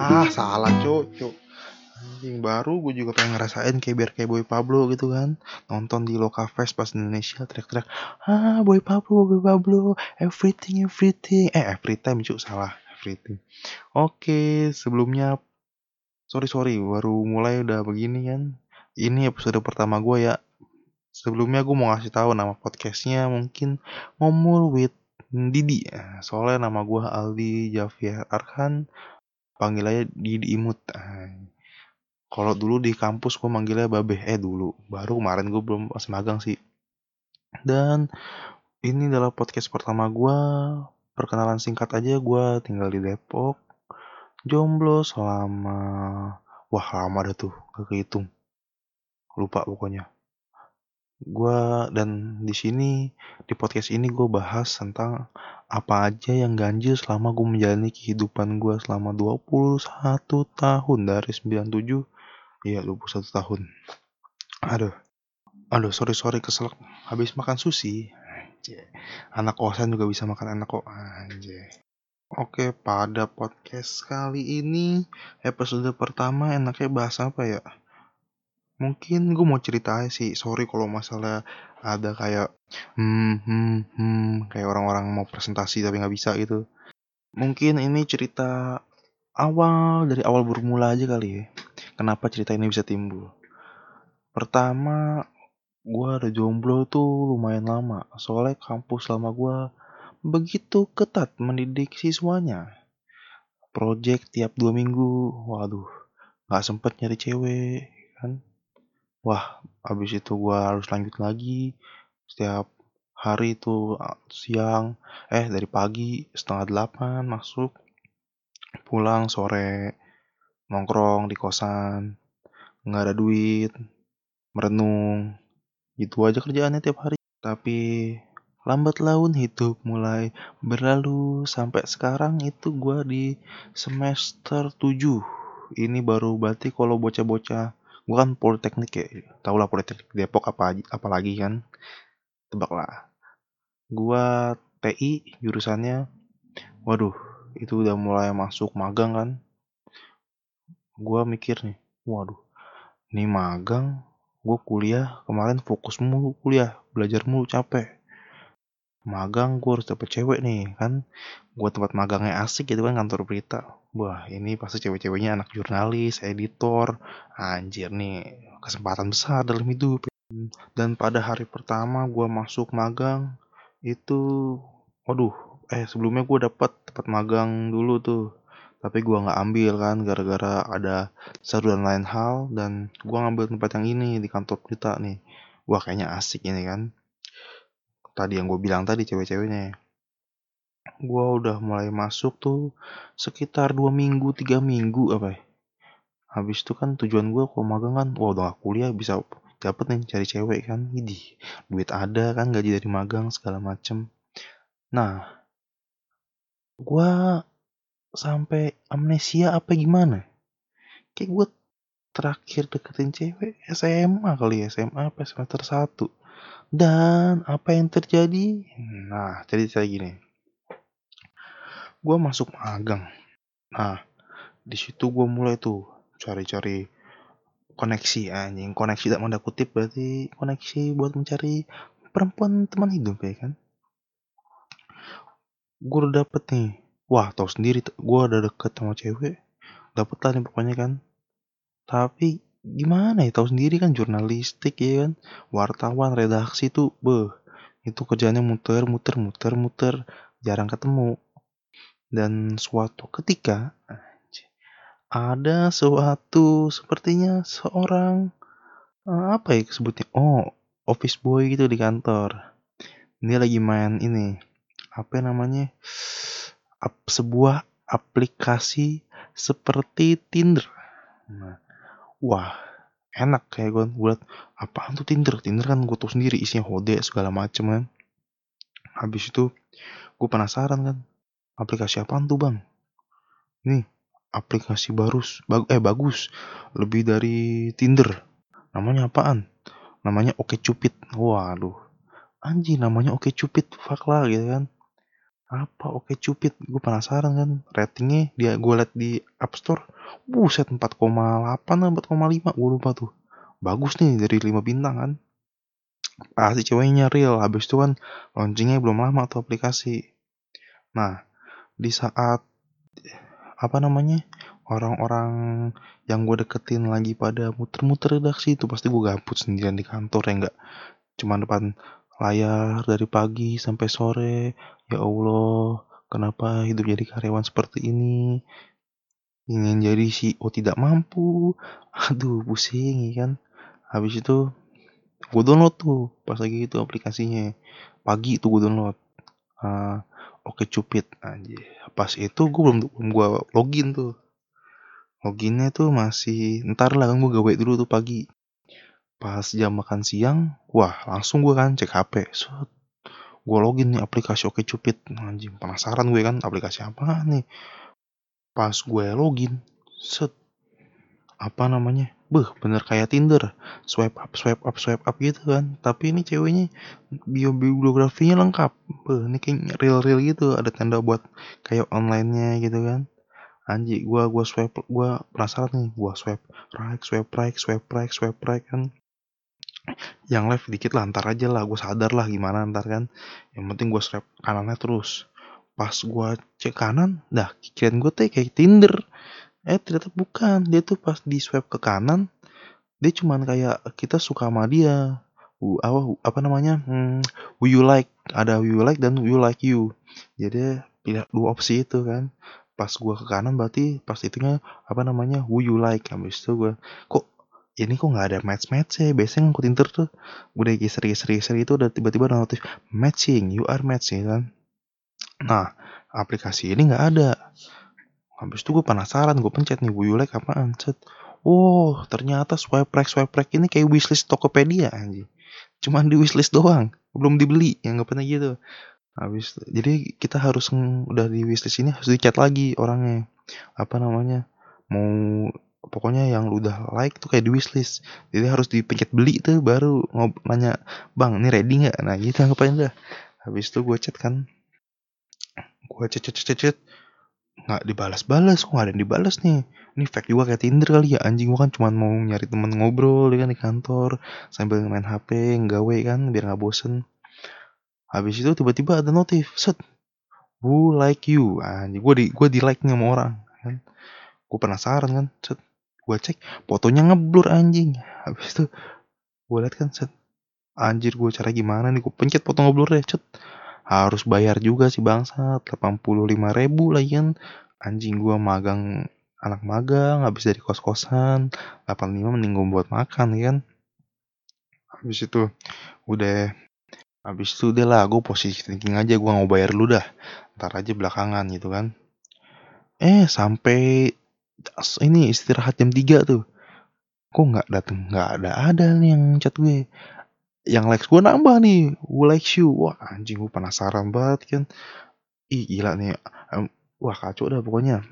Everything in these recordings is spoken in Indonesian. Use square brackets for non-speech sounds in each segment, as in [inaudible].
Ah, salah cuk, cuk. Anjing baru gue juga pengen ngerasain kayak biar kayak Boy Pablo gitu kan. Nonton di Loka Fest pas Indonesia teriak-teriak, "Ah, Boy Pablo, Boy Pablo, everything everything." Eh, every time cuk, salah, everything. Oke, sebelumnya sorry sorry baru mulai udah begini kan. Ini episode pertama gue ya. Sebelumnya gue mau ngasih tahu nama podcastnya mungkin ngomul with Didi. Soalnya nama gue Aldi Javier Arkan. Panggil aja Didi Imut. Kalau dulu di kampus gue manggilnya Babe. Eh dulu, baru kemarin gue belum pas magang sih. Dan ini adalah podcast pertama gue. Perkenalan singkat aja gue tinggal di Depok. Jomblo selama wah lama dah tuh gak kehitung. Lupa pokoknya. Gua dan di sini di podcast ini gue bahas tentang apa aja yang ganjil selama gue menjalani kehidupan gue selama 21 tahun dari 97 iya 21 tahun. Aduh aduh sorry sorry kesel habis makan sushi. Anak kosan juga bisa makan enak kok. Anjay. Oke, pada podcast kali ini episode pertama enaknya bahas apa ya? Mungkin gue mau cerita aja sih. Sorry kalau masalah ada kayak hmm hmm hmm kayak orang-orang mau presentasi tapi nggak bisa gitu. Mungkin ini cerita awal dari awal bermula aja kali ya. Kenapa cerita ini bisa timbul? Pertama, gue ada jomblo tuh lumayan lama. Soalnya kampus lama gue begitu ketat mendidik siswanya. Project tiap dua minggu, waduh, nggak sempet nyari cewek kan. Wah, habis itu gua harus lanjut lagi. Setiap hari itu siang, eh dari pagi setengah delapan masuk, pulang sore nongkrong di kosan, nggak ada duit, merenung, itu aja kerjaannya tiap hari. Tapi lambat laun hidup mulai berlalu. Sampai sekarang itu gua di semester 7 ini baru berarti kalau bocah-bocah gua kan politeknik ya tau lah politeknik Depok apa apalagi kan? Tebak lah. Gua TI jurusannya waduh itu udah mulai masuk magang kan? Gua mikir nih waduh ini magang gua kuliah kemarin fokus mulu kuliah belajar mulu capek magang gue harus dapet cewek nih kan? Gue tempat magangnya asik gitu kan kantor berita. Wah ini pasti cewek-ceweknya anak jurnalis editor. Anjir nih kesempatan besar dalam hidup. Dan pada hari pertama gue masuk magang itu waduh eh sebelumnya gue dapat tempat magang dulu tuh. Tapi gue nggak ambil kan gara-gara ada satu dan lain hal. Dan gue ngambil tempat yang ini di kantor berita nih. Wah kayaknya asik ini kan tadi yang gue bilang tadi cewek-ceweknya gue udah mulai masuk tuh sekitar dua minggu tiga minggu apa ya. Habis itu kan tujuan gue kalau magang kan wah udah gak kuliah bisa dapet nih cari cewek kan. Ini duit ada kan gaji dari magang segala macem. Nah gue sampai amnesia apa gimana? Kayak gue terakhir deketin cewek SMA kali ya SMA apa semester 1 dan apa yang terjadi? Nah, jadi saya gini. Gue masuk magang. Nah, di situ gue mulai tuh cari-cari koneksi anjing. Koneksi tak tanda kutip berarti koneksi buat mencari perempuan teman hidup ya kan. Gue udah dapet nih. Wah, tau sendiri gue udah deket sama cewek. Dapet lah nih pokoknya kan. Tapi gimana ya tahu sendiri kan jurnalistik ya kan? Wartawan redaksi tuh beh itu kerjanya muter muter muter muter jarang ketemu. Dan suatu ketika ada suatu sepertinya seorang eh, apa ya sebutnya? Oh office boy gitu di kantor. Dia lagi main ini apa namanya? Sebuah aplikasi seperti Tinder. Nah wah enak kayak gue buat apaan tuh Tinder? Tinder kan gue tau sendiri isinya hode segala macem kan. Habis itu gue penasaran kan. Aplikasi apaan tuh bang? Nih aplikasi baru bag, eh bagus. Lebih dari Tinder. Namanya apaan? Namanya Oke Cupid. Waduh. Anjing namanya oke cupid. Fuck lah gitu kan. Apa oke cupid? Gue penasaran kan. Ratingnya dia gue liat di app store buset 4,8 atau 4,5 gue lupa tuh. Bagus nih dari 5 bintang kan? Pasti ceweknya real. Habis itu kan launchingnya belum lama tuh aplikasi. Nah di saat apa namanya orang-orang yang gue deketin lagi pada muter-muter redaksi itu pasti gue gabut sendirian di kantor ya enggak? Cuma depan layar dari pagi sampai sore ya Allah kenapa hidup jadi karyawan seperti ini ingin jadi CEO tidak mampu. [laughs] Aduh pusing ya kan? Habis itu gue download tuh pas lagi itu aplikasinya. Pagi itu gue download. Uh, oke cupid aja pas itu gue belum belum gue login tuh. Loginnya tuh masih ntar lah kan gue gawe dulu tuh pagi. Pas jam makan siang wah langsung gue kan cek HP set. Gue login nih aplikasi Oke Cupid. Anjing penasaran gue kan aplikasi apa nih pas gue login set apa namanya Beh, bener kayak Tinder. Swipe up, swipe up, swipe up gitu kan. Tapi ini ceweknya bio biografinya lengkap. Beh, ini kayak real-real gitu. Ada tanda buat kayak online-nya gitu kan. Anjing, gua gua swipe, gua penasaran nih. Gua swipe right, swipe right, swipe right, swipe right kan yang left dikit lah ntar aja lah gue sadar lah gimana ntar kan yang penting gue swipe kanannya terus pas gue cek kanan dah kirain gue teh kayak Tinder. Eh ternyata bukan. Dia tuh pas di swipe ke kanan dia cuman kayak kita suka sama dia. Uh, apa apa namanya? Hmm, who you like ada who you like dan who you like you. Jadi pilih dua opsi itu kan. Pas gua ke kanan berarti pas itunya apa namanya who you like. Habis itu gua kok ini kok nggak ada match match ya? Biasanya ngikutin Tinder tuh. Udah geser geser geser itu udah tiba-tiba ada notif matching you are matching kan nah aplikasi ini nggak ada. Habis itu gue penasaran gue pencet nih like apaan? Set oh ternyata swipe right swipe right ini kayak wishlist Tokopedia anjing. Cuman di wishlist doang belum dibeli yang nggak pernah gitu. Habis jadi kita harus udah di wishlist ini harus dicat lagi orangnya. Apa namanya mau pokoknya yang udah like tuh kayak di wishlist. Jadi harus dipencet beli tuh baru ngob nanya bang ini ready nggak? Nah gitu ngapain dah habis itu gue chat kan gue chat chat chat nggak dibalas-balas kok gak ada yang dibalas nih. Ini fake juga kayak Tinder kali ya anjing. Gua kan cuma mau nyari temen ngobrol ya kan di kantor. Sambil main HP nggawe kan biar nggak bosen. Habis itu tiba-tiba ada notif set who like you? Anjing gua di gua di like nih sama orang kan. Gua penasaran kan set gua cek fotonya ngeblur anjing. Habis itu gua liat kan set anjir gua cara gimana nih? Gua pencet foto ngeblur deh set harus bayar juga sih bangsat. 85 ribu lah kan anjing gua magang anak magang habis dari kos-kosan. 85 mending gue buat makan kan habis itu udah. Habis itu udah lah gue posisi thinking aja gue mau bayar dulu dah. Ntar aja belakangan gitu kan. Eh sampai ini istirahat jam 3 tuh. Kok nggak dateng? Nggak ada ada nih yang chat gue yang likes gue nambah nih. Gue like you? Wah anjing gue penasaran banget kan ih gila nih. Wah kacau dah pokoknya.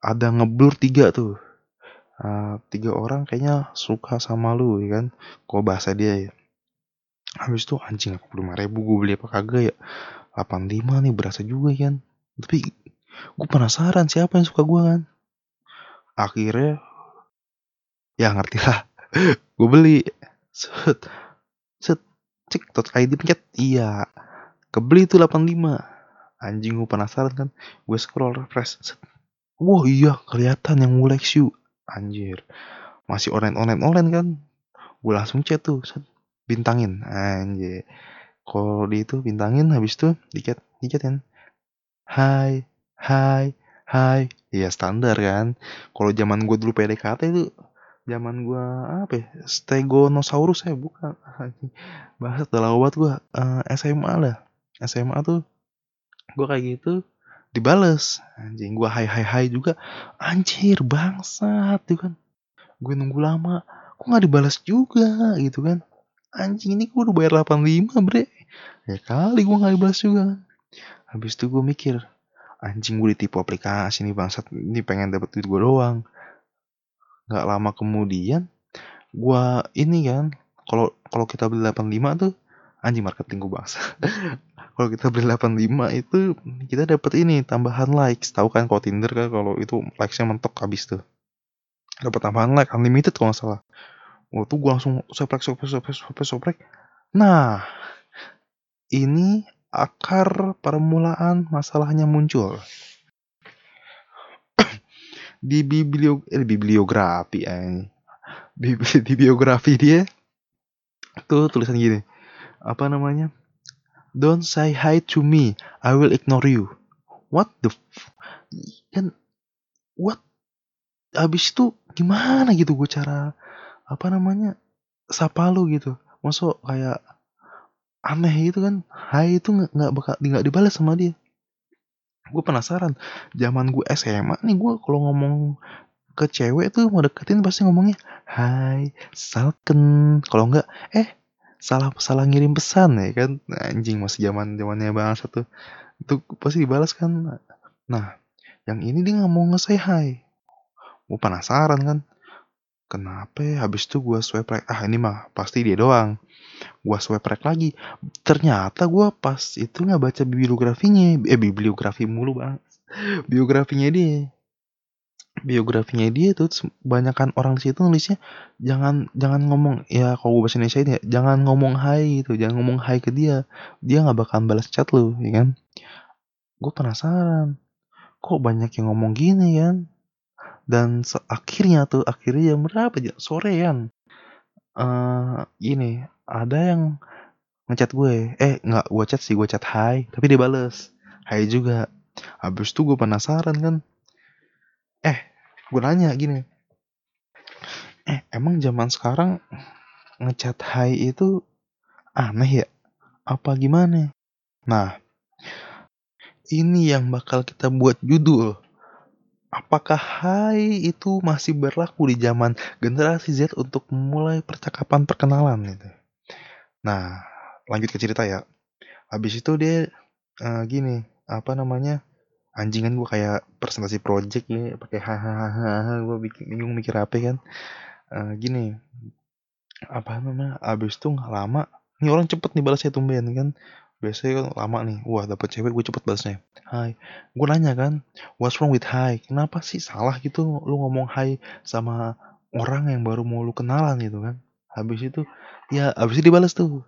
Ada ngeblur tiga tuh. Uh, tiga orang kayaknya suka sama lu ya kan? Kok bahasa dia ya. Habis itu anjing aku lima ribu gue beli apa kagak ya? 85 nih berasa juga kan? Tapi gue penasaran siapa yang suka gue kan? Akhirnya ya ngerti lah. [laughs] Gue beli cek tot ID pencet. Iya. Kebeli tuh 85 anjing gue penasaran kan. Gue scroll refresh set. Wah iya kelihatan yang mulai you anjir. Masih online online online kan. Gue langsung chat tuh set. Bintangin. Anjir. Kalau di itu bintangin habis itu dicat dicat kan hai hai hai. Iya standar kan. Kalau zaman gue dulu PDKT itu zaman gue apa ya Stegonosaurus ya bukan. Bahasa telah obat gue uh, SMA lah. SMA tuh gue kayak gitu dibales. Anjing gue hai hai hai juga. Anjir bangsat tuh kan. Gue nunggu lama kok nggak dibalas juga gitu kan. Anjing ini gue udah bayar 85 bre. Ya kali gue nggak dibalas juga kan. Habis itu gue mikir anjing gue ditipu aplikasi nih bangsat. Ini pengen dapet duit gue doang nggak lama kemudian gua ini kan kalau kalau kita beli 85 tuh anjing marketing gue bangsa. [laughs] Kalau kita beli 85 itu kita dapat ini tambahan likes. Tahu kan kalau Tinder kan kalau itu likesnya mentok habis tuh. Dapat tambahan like unlimited kalau nggak salah. Waktu gue langsung soprek soprek soprek soprek soprek. Nah ini akar permulaan masalahnya muncul di biblio eh, bibliografi eh, di, di biografi dia tuh tulisan gini. Apa namanya? Don't say hi to me I will ignore you. What the f- kan what? Abis itu gimana gitu gue cara apa namanya sapa lu gitu. Masuk kayak aneh gitu kan? Hai itu nggak bakal nggak dibalas sama dia gue penasaran zaman gue SMA nih gue kalau ngomong ke cewek tuh mau deketin pasti ngomongnya hai salken. Kalau enggak eh salah salah ngirim pesan ya kan? Nah, anjing masih zaman zamannya bangsa tuh. Itu pasti dibalas kan? Nah yang ini dia nggak mau nge-say hi. Gue penasaran kan kenapa ya? habis itu gue swipe right. Ah ini mah pasti dia doang. Gue swipe right lagi. Ternyata gue pas itu nggak baca bibliografinya eh bibliografi mulu bang. Biografinya dia. Biografinya dia tuh kebanyakan orang di situ nulisnya jangan jangan ngomong. Ya kalau gue bahasa Indonesia ini ya jangan ngomong hai gitu. Jangan ngomong hai ke dia. Dia nggak bakalan balas chat lu ya kan? Gue penasaran. Kok banyak yang ngomong gini kan dan akhirnya tuh akhirnya jam berapa ya sorean eh ini ada yang ngechat gue. Eh nggak gue chat sih gue chat hai tapi dia bales. Hai juga. Habis itu gue penasaran kan. Eh gue nanya gini. Eh emang zaman sekarang ngechat hai itu aneh ya? Apa gimana? Nah ini yang bakal kita buat judul apakah hai itu masih berlaku di zaman generasi Z untuk memulai percakapan perkenalan gitu? Nah lanjut ke cerita ya. Habis itu dia eh, gini apa namanya anjingan gue kayak presentasi project ya pakai hahaha gue bingung mikir apa kan. Eh, gini apa namanya abis itu nggak lama ini orang cepet nih balasnya tumben kan biasanya kan lama nih wah dapet cewek gue cepet balasnya. Hai gue nanya kan what's wrong with hi? Kenapa sih salah gitu lu ngomong hai sama orang yang baru mau lu kenalan gitu kan. Habis itu ya habis itu dibalas tuh.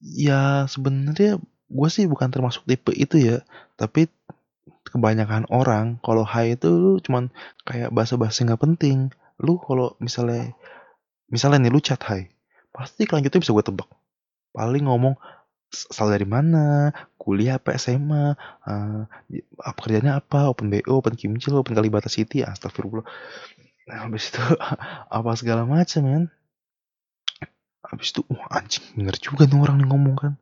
Ya sebenarnya gue sih bukan termasuk tipe itu ya tapi kebanyakan orang kalau hai itu lu cuman kayak bahasa-bahasa nggak penting. Lu kalau misalnya misalnya nih lu chat hai pasti kelanjutnya bisa gue tebak. Paling ngomong "S- asal dari mana? Kuliah apa SMA eh, di- apa kerjanya apa? Open BO open kimcil open kalibata city astagfirullah. Nah, habis itu [laughs] apa segala macam kan habis itu wah anjing bener juga nih orang nih ngomong kan.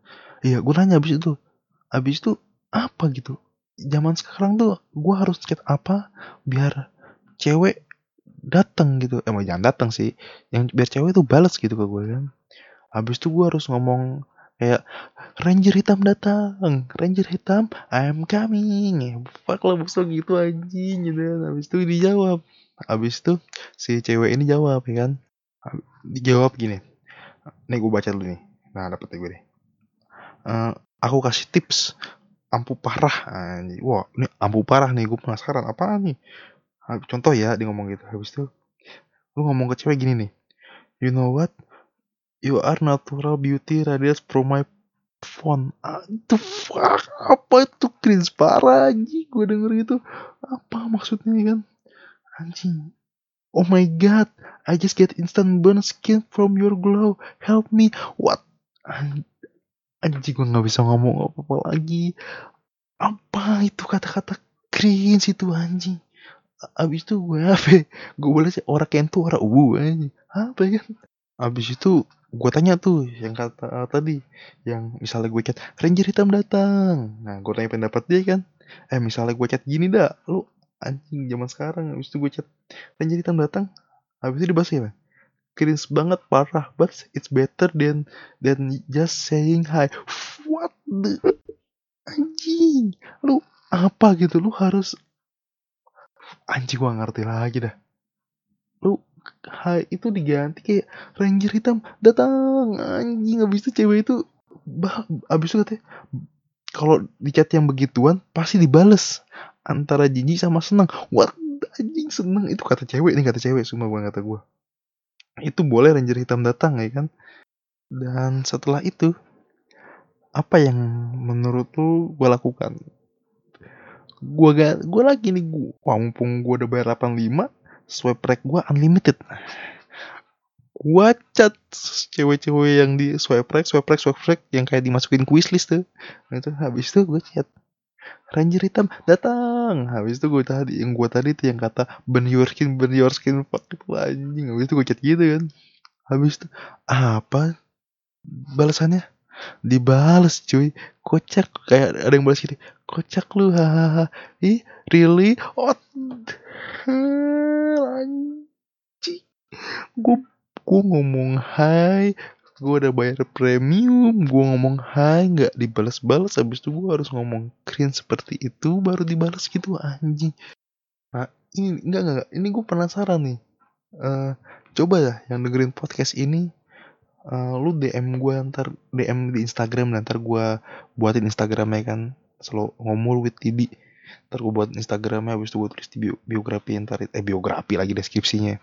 Iya gue nanya habis itu habis itu apa gitu? Zaman sekarang tuh gue harus chat apa biar cewek datang gitu. Emang jangan datang sih yang biar cewek tuh balas gitu ke gue kan. Habis itu gue harus ngomong kayak ranger hitam datang ranger hitam I'm coming. Ya fuck lah lo gitu anjing gitu kan. Habis itu dijawab. Habis itu si cewek ini jawab ya kan. Dijawab gini. Nih gue baca dulu nih. Nah dapet gue deh. Eh, aku kasih tips. Ampuh parah. Anjing. Wah ini ampuh parah nih gue penasaran apaan nih? Contoh ya dia ngomong gitu. Habis itu lu ngomong ke cewek gini nih. You know what you are natural beauty radius from my phone. Aduh fuck? Apa itu cringe parah anjing? Gue denger gitu. Apa maksudnya kan? Anjing. Oh my god. I just get instant burn skin from your glow. Help me. What? An- anjing gue nggak bisa ngomong apa apa lagi. Apa itu kata-kata cringe itu anjing? Abis itu gue apa? Gue boleh sih orang kentu orang ubu anjing. Apa ya abis itu gue tanya tuh yang kata eh, tadi yang misalnya gue chat ranger hitam datang. Nah gue tanya pendapat dia kan eh misalnya gue chat gini dah lu anjing zaman sekarang. Abis itu gue chat ranger hitam datang. Habis itu dibahas ya cringe banget parah but it's better than than just saying hi. What the anjing lu apa gitu lu harus anjing gua ngerti lagi dah. Lu hai itu diganti kayak ranger hitam datang anjing habis itu cewek itu bah habis itu katanya kalau di chat yang begituan pasti dibales antara jijik sama senang what anjing seneng. Itu kata cewek nih kata cewek semua gue kata gue itu boleh ranger hitam datang ya kan? Dan setelah itu apa yang menurut lu gue lakukan? Gue gak gue lagi nih gue mumpung gue udah bayar 85 swipe rate gue unlimited. Gue chat cewek-cewek yang di swipe right swipe swipe yang kayak dimasukin wishlist tuh. Nah, itu habis itu gue chat Ranger hitam datang. Habis itu gue tadi yang gue tadi tuh yang kata burn your skin burn your skin fuck itu anjing. Habis itu gue chat gitu kan. Habis itu apa balasannya? Dibales cuy. Kocak kayak ada yang balas gini kocak lu hahaha. Ih really? Oh anjing. Gue ngomong hai gue udah bayar premium gue ngomong hai nggak dibalas-balas habis itu gue harus ngomong green seperti itu baru dibalas gitu anjing. Nah ini enggak enggak ini gue penasaran nih. Uh, coba ya yang dengerin podcast ini uh, lu DM gue ntar DM di Instagram ntar gue buatin Instagramnya kan selalu ngomong with Tibi ntar gue buat Instagramnya habis itu gue tulis di bio, biografi ntar eh biografi lagi deskripsinya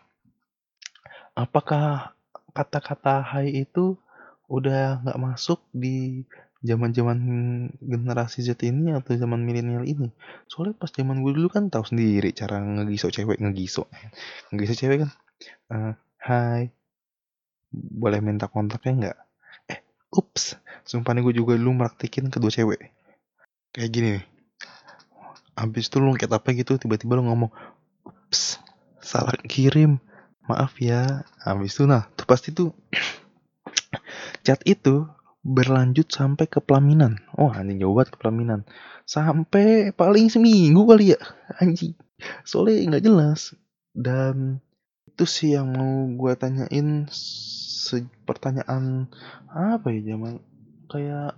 apakah kata-kata hai itu udah nggak masuk di zaman-zaman generasi Z ini atau zaman milenial ini. Soalnya pas zaman gue dulu kan tahu sendiri cara ngegiso cewek ngegiso. Ngegiso cewek kan uh, hai boleh minta kontaknya nggak? Eh, ups, sumpah nih gue juga dulu meraktikin kedua cewek. Kayak gini nih. Abis itu lu kayak apa gitu, tiba-tiba lu ngomong, ups, salah kirim. Maaf ya. Habis itu nah tuh pasti tuh [clears throat] chat itu berlanjut sampai ke pelaminan. Oh anjing jauh banget ke pelaminan. Sampai paling seminggu kali ya anjing. Soalnya nggak jelas. Dan itu sih yang mau gue tanyain pertanyaan apa ya zaman kayak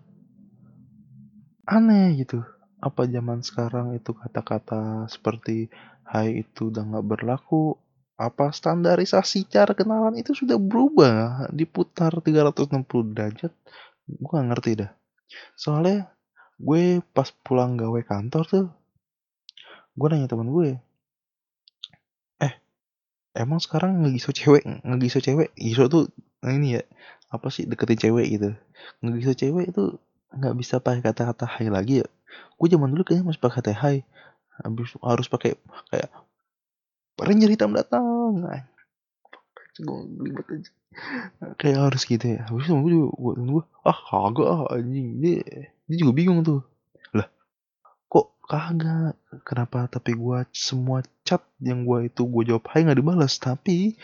aneh gitu apa zaman sekarang itu kata-kata seperti hai itu udah nggak berlaku apa standarisasi cara kenalan itu sudah berubah diputar 360 derajat? Gue gak ngerti dah. Soalnya gue pas pulang gawe kantor tuh gue nanya teman gue eh emang sekarang ngegiso cewek ngegiso cewek? Giso tuh nah ini ya apa sih deketin cewek gitu. Ngegiso cewek itu nggak bisa pakai kata-kata hai lagi ya gue zaman dulu kayaknya masih pakai kata hai. Habis harus pakai kayak Ranger hitam datang. Belibet aja. Kayak harus gitu ya. Habis itu gue juga gue gue ah kagak ah anjing. Dia dia juga bingung tuh. Lah kok kagak? Kenapa tapi gue semua chat yang gue itu gue jawab hai nggak dibalas. Tapi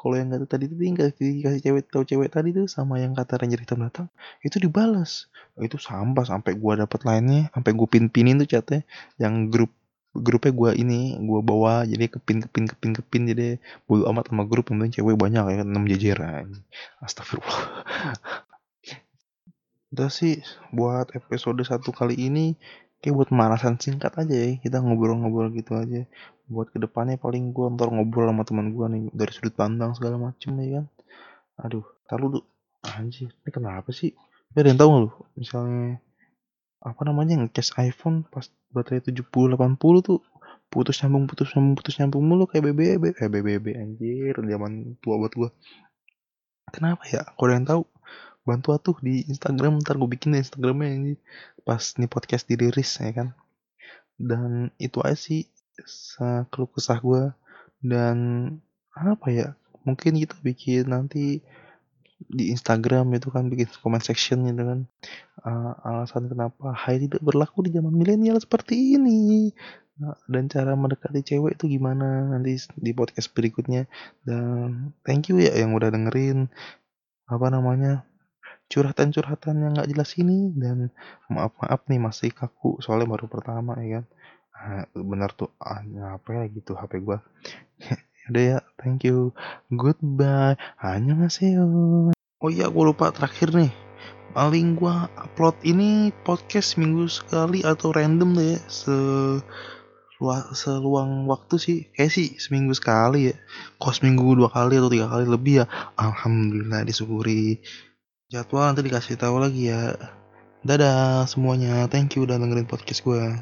kalau yang tadi itu tinggal kasih cewek tahu cewek tadi tuh sama yang kata ranger hitam datang itu dibalas itu sampah sampai gue dapet lainnya sampai gue pin pinin tuh chatnya. Yang grup grupnya gue ini gue bawa jadi kepin kepin kepin kepin jadi bulu amat sama grup yang cewek banyak ya enam jajaran astagfirullah. [laughs] Udah sih buat episode satu kali ini kayak buat pemanasan singkat aja ya kita ngobrol-ngobrol gitu aja. Buat ke depannya paling gue ntar ngobrol sama teman gue nih dari sudut pandang segala macem ya kan. Aduh taruh tuh anjir ini kenapa sih? Ada yang tahu lu? Misalnya apa namanya ngecas iPhone pas baterai 70 80 tuh putus nyambung putus nyambung putus nyambung mulu kayak BBB kayak BBB anjir zaman tua buat gua. Kenapa ya? Kalau yang tahu bantu atuh di Instagram ntar gue bikin Instagramnya ini. Pas nih podcast dirilis ya kan. Dan itu aja sih keluh kesah gue dan apa ya mungkin kita bikin nanti di Instagram itu kan bikin comment section gitu kan. Uh, alasan kenapa high tidak berlaku di zaman milenial seperti ini. Nah, dan cara mendekati cewek itu gimana nanti di podcast berikutnya. Dan thank you ya yang udah dengerin apa namanya curhatan-curhatan yang nggak jelas ini dan maaf maaf nih masih kaku soalnya baru pertama ya kan benar tuh ah, apa ya gitu HP gua [laughs] Udah ya, thank you. Goodbye. Hanya ngasih Oh iya, gue lupa terakhir nih. Paling gue upload ini podcast minggu sekali atau random deh. Se seluang waktu sih kayak sih seminggu sekali ya kok seminggu dua kali atau tiga kali lebih ya alhamdulillah disyukuri jadwal nanti dikasih tahu lagi ya. Dadah semuanya. Thank you udah dengerin podcast gue